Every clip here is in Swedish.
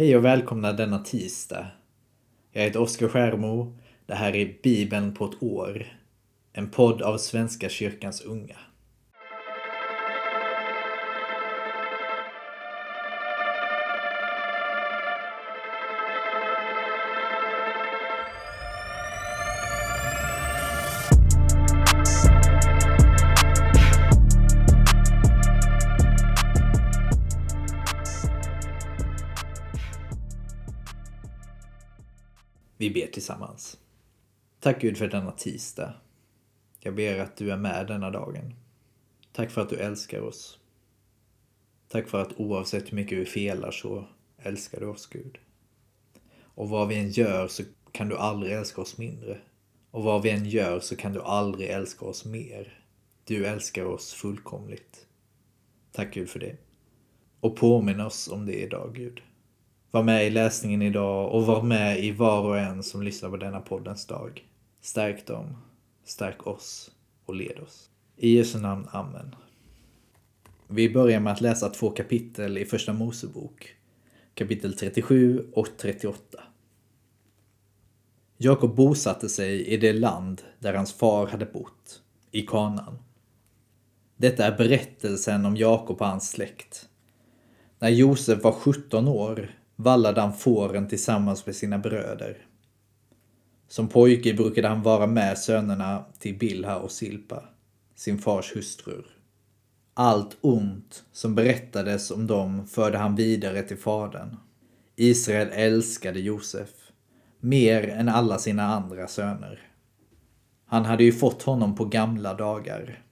Hej och välkomna denna tisdag. Jag heter Oskar Skärmo. Det här är Bibeln på ett år. En podd av Svenska kyrkans unga. Tack Gud för denna tisdag. Jag ber att du är med denna dagen. Tack för att du älskar oss. Tack för att oavsett hur mycket vi felar så älskar du oss Gud. Och vad vi än gör så kan du aldrig älska oss mindre. Och vad vi än gör så kan du aldrig älska oss mer. Du älskar oss fullkomligt. Tack Gud för det. Och påminn oss om det idag Gud. Var med i läsningen idag och var med i var och en som lyssnar på denna poddens dag. Stärk dem, stärk oss och led oss. I Jesu namn, Amen. Vi börjar med att läsa två kapitel i Första Mosebok. Kapitel 37 och 38. Jakob bosatte sig i det land där hans far hade bott, i Kanaan. Detta är berättelsen om Jakob och hans släkt. När Josef var 17 år vallade han fåren tillsammans med sina bröder. Som pojke brukade han vara med sönerna till Bilha och Silpa, sin fars hustrur. Allt ont som berättades om dem förde han vidare till fadern. Israel älskade Josef, mer än alla sina andra söner. Han hade ju fått honom på gamla dagar.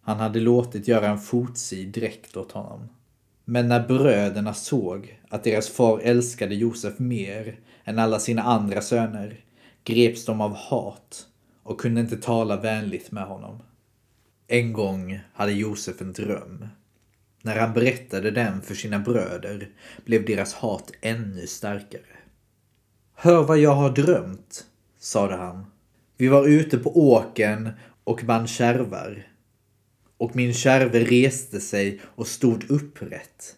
Han hade låtit göra en fotsid dräkt åt honom. Men när bröderna såg att deras far älskade Josef mer än alla sina andra söner greps de av hat och kunde inte tala vänligt med honom. En gång hade Josef en dröm. När han berättade den för sina bröder blev deras hat ännu starkare. Hör vad jag har drömt, sade han. Vi var ute på åken och band kärvar och min kärve reste sig och stod upprätt.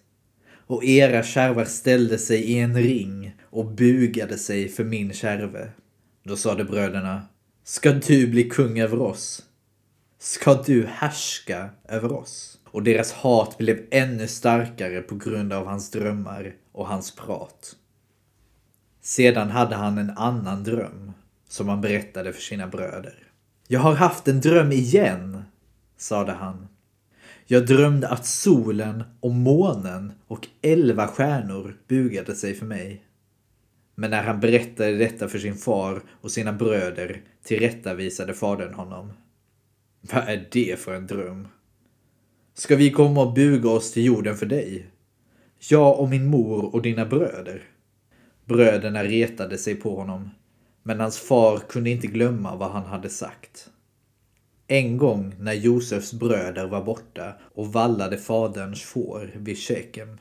Och era kärvar ställde sig i en ring och bugade sig för min kärve. Då sade bröderna, ska du bli kung över oss? Ska du härska över oss? Och deras hat blev ännu starkare på grund av hans drömmar och hans prat. Sedan hade han en annan dröm som han berättade för sina bröder. Jag har haft en dröm igen, sade han. Jag drömde att solen och månen och elva stjärnor bugade sig för mig. Men när han berättade detta för sin far och sina bröder tillrättavisade fadern honom. Vad är det för en dröm? Ska vi komma och buga oss till jorden för dig? Jag och min mor och dina bröder? Bröderna retade sig på honom, men hans far kunde inte glömma vad han hade sagt. En gång när Josefs bröder var borta och vallade faderns får vid Shekem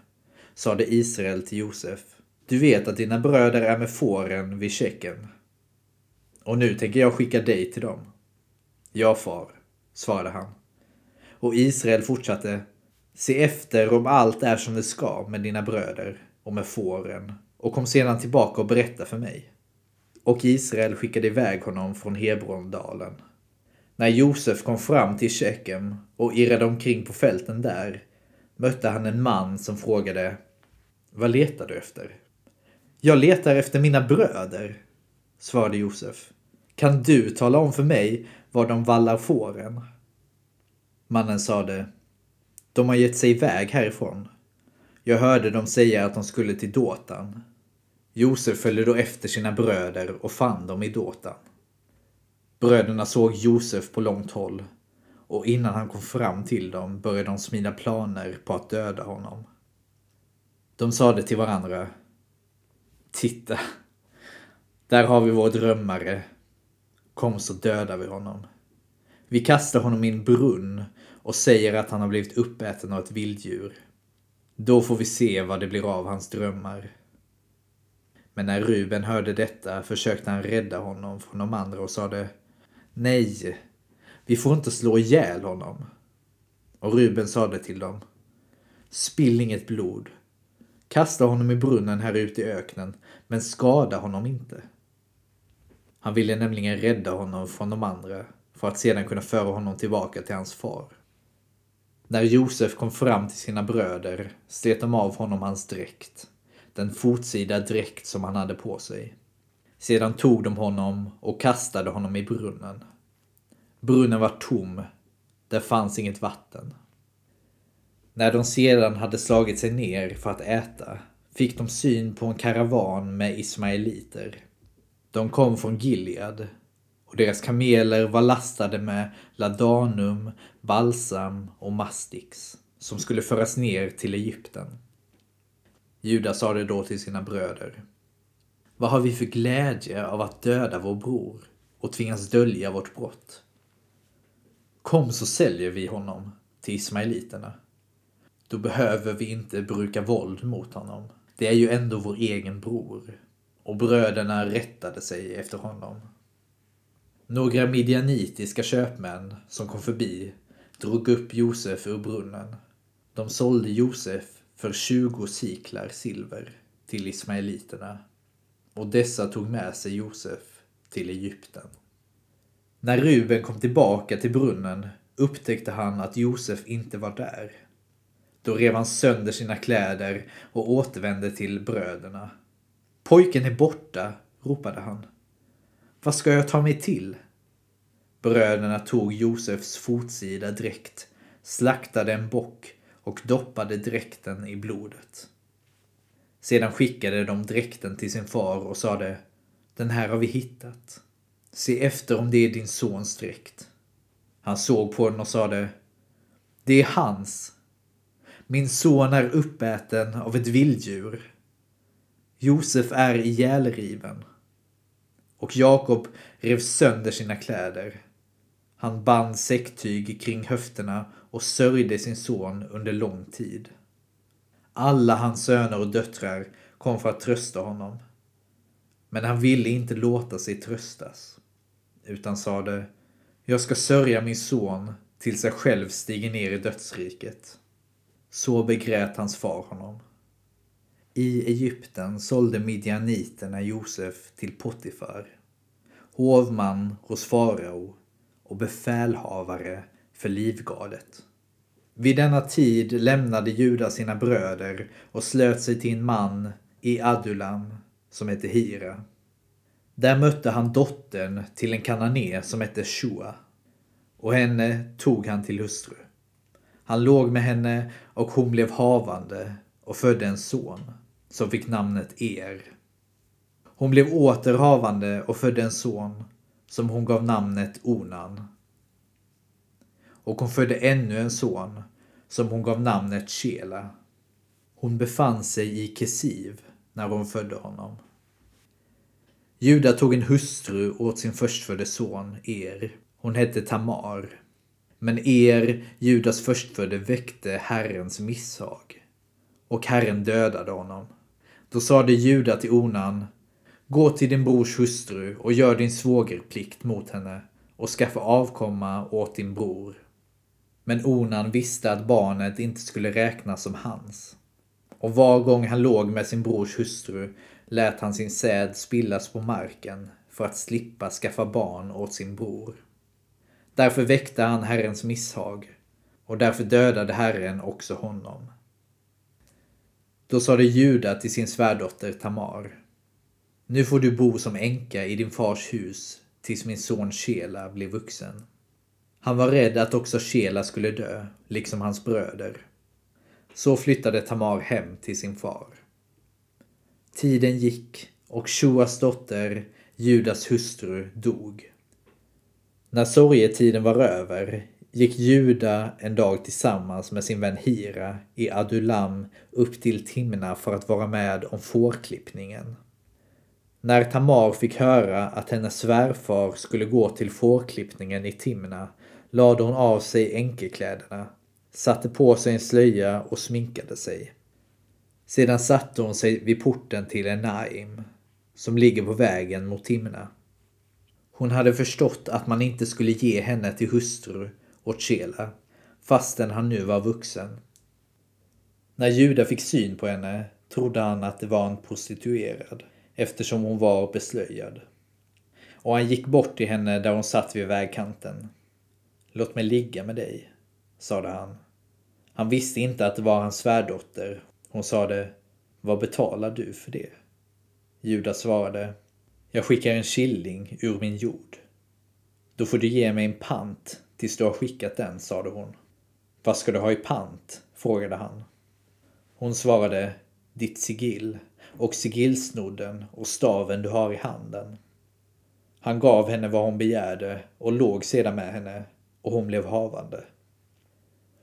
sade Israel till Josef. Du vet att dina bröder är med fåren vid Shekem. Och nu tänker jag skicka dig till dem. Ja, far, svarade han. Och Israel fortsatte. Se efter om allt är som det ska med dina bröder och med fåren och kom sedan tillbaka och berätta för mig. Och Israel skickade iväg honom från Hebrondalen. När Josef kom fram till Shekem och irrade omkring på fälten där mötte han en man som frågade Vad letar du efter? Jag letar efter mina bröder, svarade Josef. Kan du tala om för mig var de vallar fåren? Mannen sade De har gett sig iväg härifrån. Jag hörde dem säga att de skulle till Dåtan. Josef följde då efter sina bröder och fann dem i Dåtan. Bröderna såg Josef på långt håll och innan han kom fram till dem började de smida planer på att döda honom. De sade till varandra Titta, där har vi vår drömmare. Kom så dödar vi honom. Vi kastar honom i en brunn och säger att han har blivit uppäten av ett vilddjur. Då får vi se vad det blir av hans drömmar. Men när Ruben hörde detta försökte han rädda honom från de andra och sade Nej, vi får inte slå ihjäl honom. Och Ruben sade till dem. Spill inget blod. Kasta honom i brunnen här ute i öknen, men skada honom inte. Han ville nämligen rädda honom från de andra för att sedan kunna föra honom tillbaka till hans far. När Josef kom fram till sina bröder slet de av honom hans dräkt, den fotsida dräkt som han hade på sig. Sedan tog de honom och kastade honom i brunnen. Brunnen var tom, där fanns inget vatten. När de sedan hade slagit sig ner för att äta fick de syn på en karavan med ismaeliter. De kom från Gilead och deras kameler var lastade med ladanum, balsam och mastix som skulle föras ner till Egypten. Judas sade då till sina bröder. Vad har vi för glädje av att döda vår bror och tvingas dölja vårt brott? Kom så säljer vi honom till ismaeliterna. Då behöver vi inte bruka våld mot honom. Det är ju ändå vår egen bror. Och bröderna rättade sig efter honom. Några midjanitiska köpmän som kom förbi drog upp Josef ur brunnen. De sålde Josef för 20 siklar silver till ismaeliterna och dessa tog med sig Josef till Egypten. När Ruben kom tillbaka till brunnen upptäckte han att Josef inte var där. Då rev han sönder sina kläder och återvände till bröderna. Pojken är borta, ropade han. Vad ska jag ta mig till? Bröderna tog Josefs fotsida dräkt, slaktade en bock och doppade dräkten i blodet. Sedan skickade de dräkten till sin far och sade Den här har vi hittat. Se efter om det är din sons dräkt. Han såg på den och sade Det är hans. Min son är uppäten av ett vilddjur. Josef är ihjälriven. Och Jakob rev sönder sina kläder. Han band säcktyg kring höfterna och sörjde sin son under lång tid. Alla hans söner och döttrar kom för att trösta honom. Men han ville inte låta sig tröstas, utan sade Jag ska sörja min son tills jag själv stiger ner i dödsriket. Så begrät hans far honom. I Egypten sålde midjaniterna Josef till Potifar, hovman hos farao och befälhavare för livgardet. Vid denna tid lämnade Juda sina bröder och slöt sig till en man i Adulam som hette Hira. Där mötte han dottern till en kanané som hette Shua och henne tog han till hustru. Han låg med henne och hon blev havande och födde en son som fick namnet Er. Hon blev åter havande och födde en son som hon gav namnet Onan. Och hon födde ännu en son som hon gav namnet Shela. Hon befann sig i Kesiv när hon födde honom. Juda tog en hustru åt sin förstfödde son Er. Hon hette Tamar. Men Er, Judas förstfödde, väckte Herrens misshag. Och Herren dödade honom. Då sade Juda till Onan Gå till din brors hustru och gör din svågerplikt mot henne och skaffa avkomma åt din bror. Men Onan visste att barnet inte skulle räknas som hans. Och var gång han låg med sin brors hustru lät han sin säd spillas på marken för att slippa skaffa barn åt sin bror. Därför väckte han Herrens misshag och därför dödade Herren också honom. Då sade Juda till sin svärdotter Tamar. Nu får du bo som änka i din fars hus tills min son Shela blir vuxen. Han var rädd att också Shela skulle dö, liksom hans bröder. Så flyttade Tamar hem till sin far. Tiden gick och Shuas dotter, Judas hustru, dog. När sorgetiden var över gick Juda en dag tillsammans med sin vän Hira i Adulam upp till Timna för att vara med om fårklippningen. När Tamar fick höra att hennes svärfar skulle gå till fårklippningen i Timna lade hon av sig änkekläderna, satte på sig en slöja och sminkade sig. Sedan satte hon sig vid porten till Enaim, som ligger på vägen mot Timna. Hon hade förstått att man inte skulle ge henne till hustru åt fastän han nu var vuxen. När Juda fick syn på henne trodde han att det var en prostituerad eftersom hon var beslöjad. Och han gick bort till henne där hon satt vid vägkanten. Låt mig ligga med dig, sade han. Han visste inte att det var hans svärdotter. Hon sade, vad betalar du för det? Judas svarade, jag skickar en killing ur min jord. Då får du ge mig en pant tills du har skickat den, sade hon. Vad ska du ha i pant? frågade han. Hon svarade, ditt sigill och sigillsnodden och staven du har i handen. Han gav henne vad hon begärde och låg sedan med henne och hon blev havande.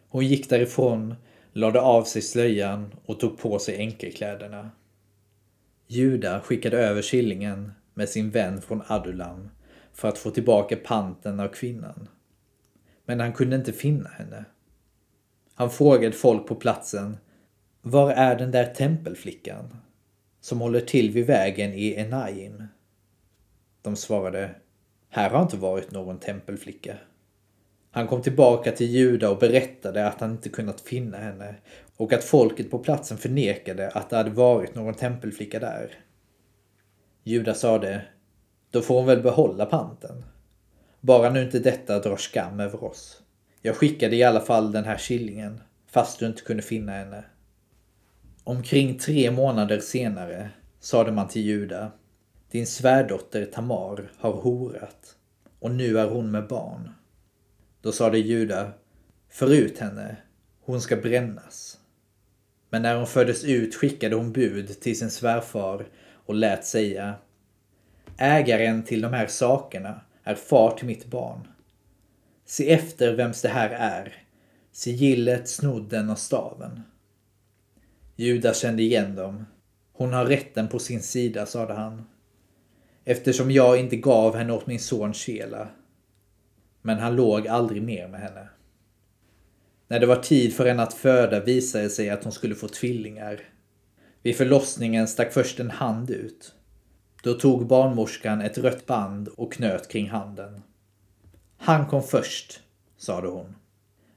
Hon gick därifrån, lade av sig slöjan och tog på sig enkelkläderna. Juda skickade över killingen med sin vän från Adulam för att få tillbaka panten av kvinnan. Men han kunde inte finna henne. Han frågade folk på platsen Var är den där tempelflickan som håller till vid vägen i Enaim? De svarade Här har inte varit någon tempelflicka. Han kom tillbaka till Juda och berättade att han inte kunnat finna henne och att folket på platsen förnekade att det hade varit någon tempelflicka där. Juda sade, då får hon väl behålla panten. Bara nu inte detta drar skam över oss. Jag skickade i alla fall den här killingen, fast du inte kunde finna henne. Omkring tre månader senare sade man till Juda, din svärdotter Tamar har horat och nu är hon med barn. Då sade Juda, förut henne, hon ska brännas. Men när hon föddes ut skickade hon bud till sin svärfar och lät säga Ägaren till de här sakerna är far till mitt barn. Se efter vems det här är, sigillet, snodden och staven. Juda kände igen dem. Hon har rätten på sin sida, sade han. Eftersom jag inte gav henne åt min son Shela. Men han låg aldrig mer med henne. När det var tid för henne att föda visade det sig att hon skulle få tvillingar. Vid förlossningen stack först en hand ut. Då tog barnmorskan ett rött band och knöt kring handen. Han kom först, sade hon.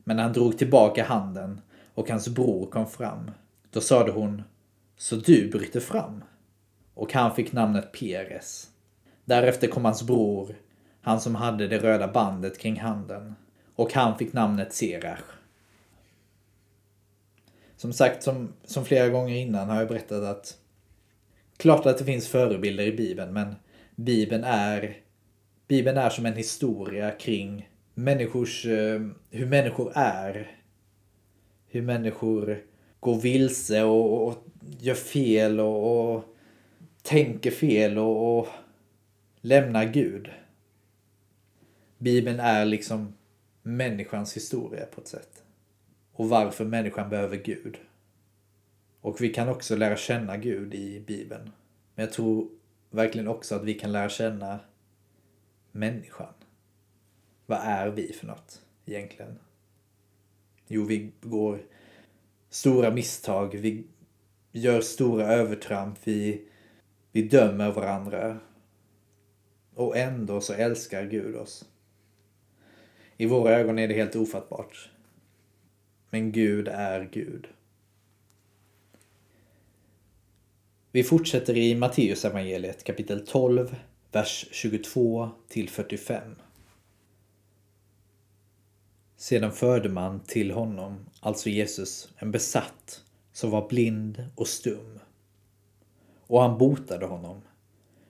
Men han drog tillbaka handen och hans bror kom fram. Då sade hon, så du bryter fram? Och han fick namnet Peres. Därefter kom hans bror, han som hade det röda bandet kring handen. Och han fick namnet Serach. Som sagt, som, som flera gånger innan har jag berättat att klart att det finns förebilder i Bibeln, men Bibeln är, Bibeln är som en historia kring människors, eh, hur människor är. Hur människor går vilse och, och gör fel och, och tänker fel och, och lämnar Gud. Bibeln är liksom människans historia på ett sätt. Och varför människan behöver Gud. Och vi kan också lära känna Gud i Bibeln. Men jag tror verkligen också att vi kan lära känna människan. Vad är vi för något egentligen? Jo, vi begår stora misstag, vi gör stora övertramp, vi, vi dömer varandra. Och ändå så älskar Gud oss. I våra ögon är det helt ofattbart. Men Gud är Gud. Vi fortsätter i Matteusevangeliet kapitel 12, vers 22 till 45. Sedan förde man till honom, alltså Jesus, en besatt som var blind och stum. Och han botade honom,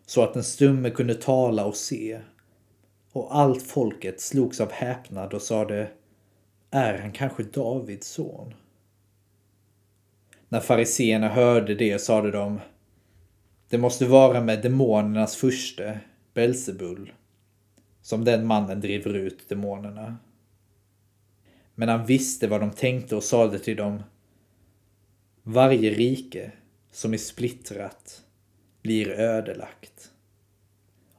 så att den stumme kunde tala och se. Och allt folket slogs av häpnad och sade, är han kanske Davids son? När fariseerna hörde det sade de, det måste vara med demonernas furste, Belsebul, som den mannen driver ut demonerna. Men han visste vad de tänkte och sade till dem, varje rike som är splittrat blir ödelagt.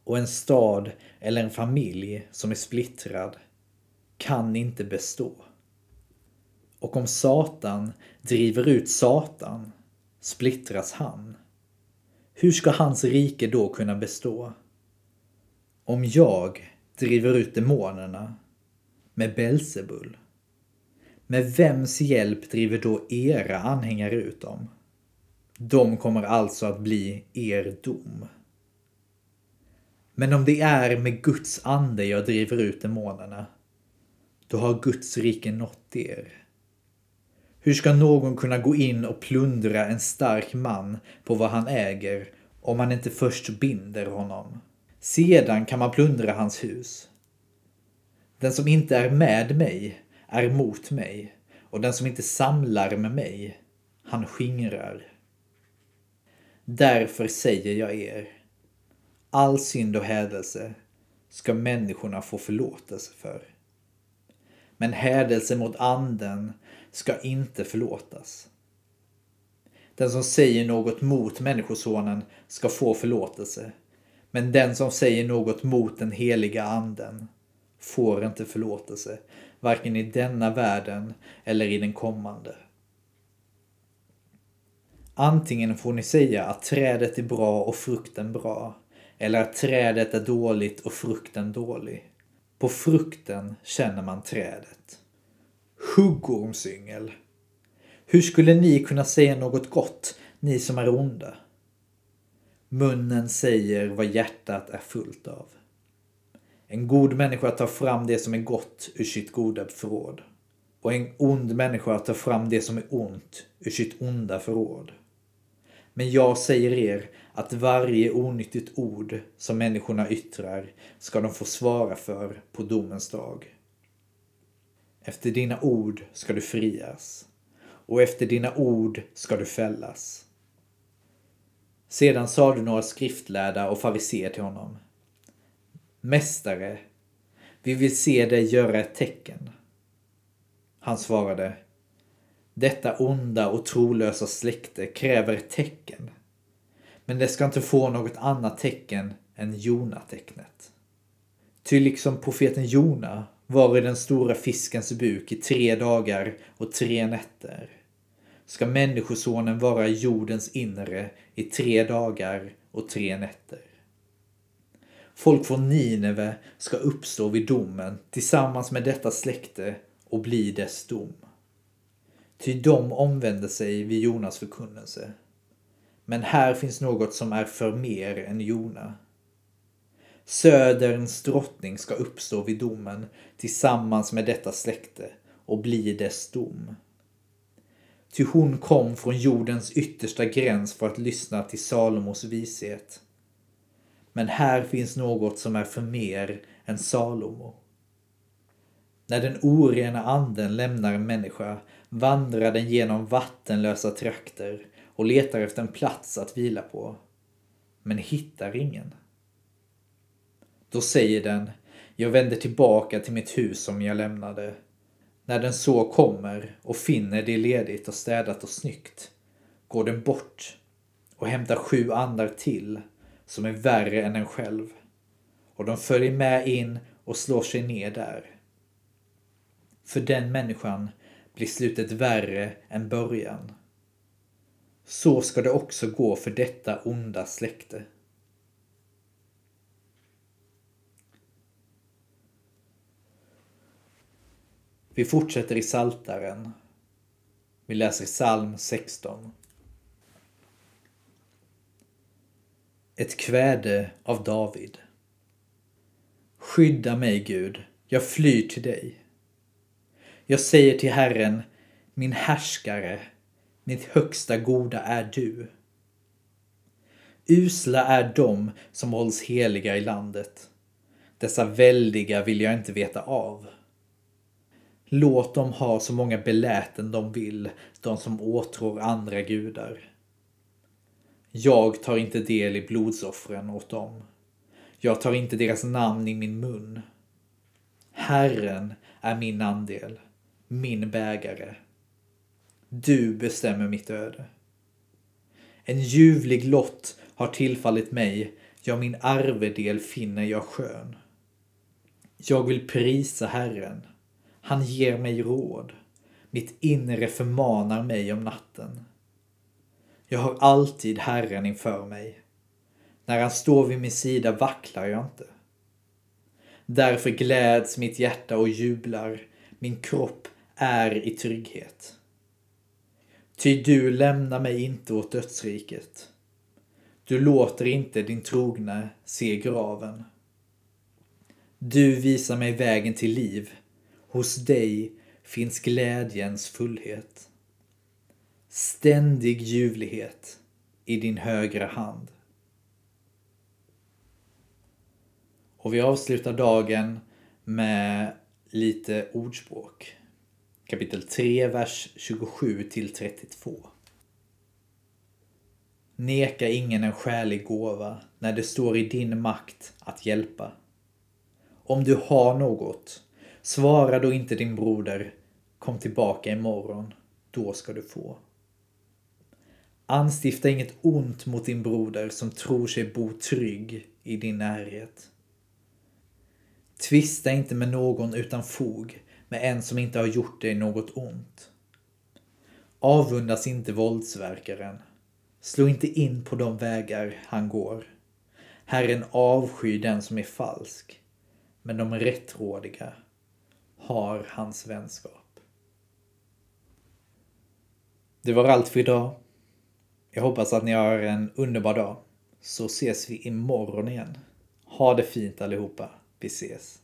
Och en stad eller en familj som är splittrad kan inte bestå. Och om Satan driver ut Satan splittras han. Hur ska hans rike då kunna bestå? Om jag driver ut demonerna med Belsebul, med vems hjälp driver då era anhängare ut dem? De kommer alltså att bli er dom. Men om det är med Guds ande jag driver ut demonerna, då har Guds rike nått er. Hur ska någon kunna gå in och plundra en stark man på vad han äger om man inte först binder honom? Sedan kan man plundra hans hus. Den som inte är med mig är mot mig och den som inte samlar med mig, han skingrar. Därför säger jag er, all synd och hädelse ska människorna få förlåtelse för. Men hädelse mot anden ska inte förlåtas. Den som säger något mot Människosonen ska få förlåtelse. Men den som säger något mot den heliga anden får inte förlåtelse, varken i denna världen eller i den kommande. Antingen får ni säga att trädet är bra och frukten bra, eller att trädet är dåligt och frukten dålig. På frukten känner man trädet. Huggormsyngel. Hur skulle ni kunna säga något gott, ni som är onda? Munnen säger vad hjärtat är fullt av. En god människa tar fram det som är gott ur sitt goda förråd. Och en ond människa tar fram det som är ont ur sitt onda förråd. Men jag säger er att varje onyttigt ord som människorna yttrar ska de få svara för på domens dag. Efter dina ord ska du frias och efter dina ord ska du fällas. Sedan sade några skriftlärda och fariseer till honom. Mästare, vi vill se dig göra ett tecken. Han svarade. Detta onda och trolösa släkte kräver ett tecken. Men det ska inte få något annat tecken än Jona-tecknet. Ty liksom profeten Jona var i den stora fiskens buk i tre dagar och tre nätter ska Människosonen vara i jordens inre i tre dagar och tre nätter. Folk från Nineve ska uppstå vid domen tillsammans med detta släkte och bli dess dom. Ty de omvände sig vid Jonas förkunnelse. Men här finns något som är för mer än Jona. Söderns drottning ska uppstå vid domen tillsammans med detta släkte och bli dess dom. Ty hon kom från jordens yttersta gräns för att lyssna till Salomos vishet. Men här finns något som är för mer än Salomo. När den orena anden lämnar en människa vandrar den genom vattenlösa trakter och letar efter en plats att vila på. Men hittar ingen. Då säger den, jag vänder tillbaka till mitt hus som jag lämnade. När den så kommer och finner det ledigt och städat och snyggt går den bort och hämtar sju andar till som är värre än en själv. Och de följer med in och slår sig ner där. För den människan blir slutet värre än början. Så ska det också gå för detta onda släkte. Vi fortsätter i Saltaren. Vi läser psalm 16. Ett kväde av David. Skydda mig, Gud, jag flyr till dig. Jag säger till Herren, min härskare, mitt högsta goda är du. Usla är de som hålls heliga i landet. Dessa väldiga vill jag inte veta av. Låt dem ha så många beläten de vill, de som åtrår andra gudar. Jag tar inte del i blodsoffren åt dem. Jag tar inte deras namn i min mun. Herren är min andel, min bägare. Du bestämmer mitt öde. En ljuvlig lott har tillfallit mig, ja, min arvedel finner jag skön. Jag vill prisa Herren. Han ger mig råd. Mitt inre förmanar mig om natten. Jag har alltid Herren inför mig. När han står vid min sida vacklar jag inte. Därför gläds mitt hjärta och jublar. Min kropp är i trygghet. Ty du lämnar mig inte åt dödsriket. Du låter inte din trogne se graven. Du visar mig vägen till liv. Hos dig finns glädjens fullhet. Ständig ljuvlighet i din högra hand. Och vi avslutar dagen med lite ordspråk. Kapitel 3, vers 27 till 32. Neka ingen en skälig gåva när det står i din makt att hjälpa. Om du har något, svara då inte din broder, kom tillbaka imorgon, då ska du få. Anstifta inget ont mot din broder som tror sig bo trygg i din närhet. Tvista inte med någon utan fog, med en som inte har gjort dig något ont. Avundas inte våldsverkaren. Slå inte in på de vägar han går. Herren avskyr den som är falsk, men de rättrådiga har hans vänskap. Det var allt för idag. Jag hoppas att ni har en underbar dag. Så ses vi imorgon igen. Ha det fint allihopa. Vi ses.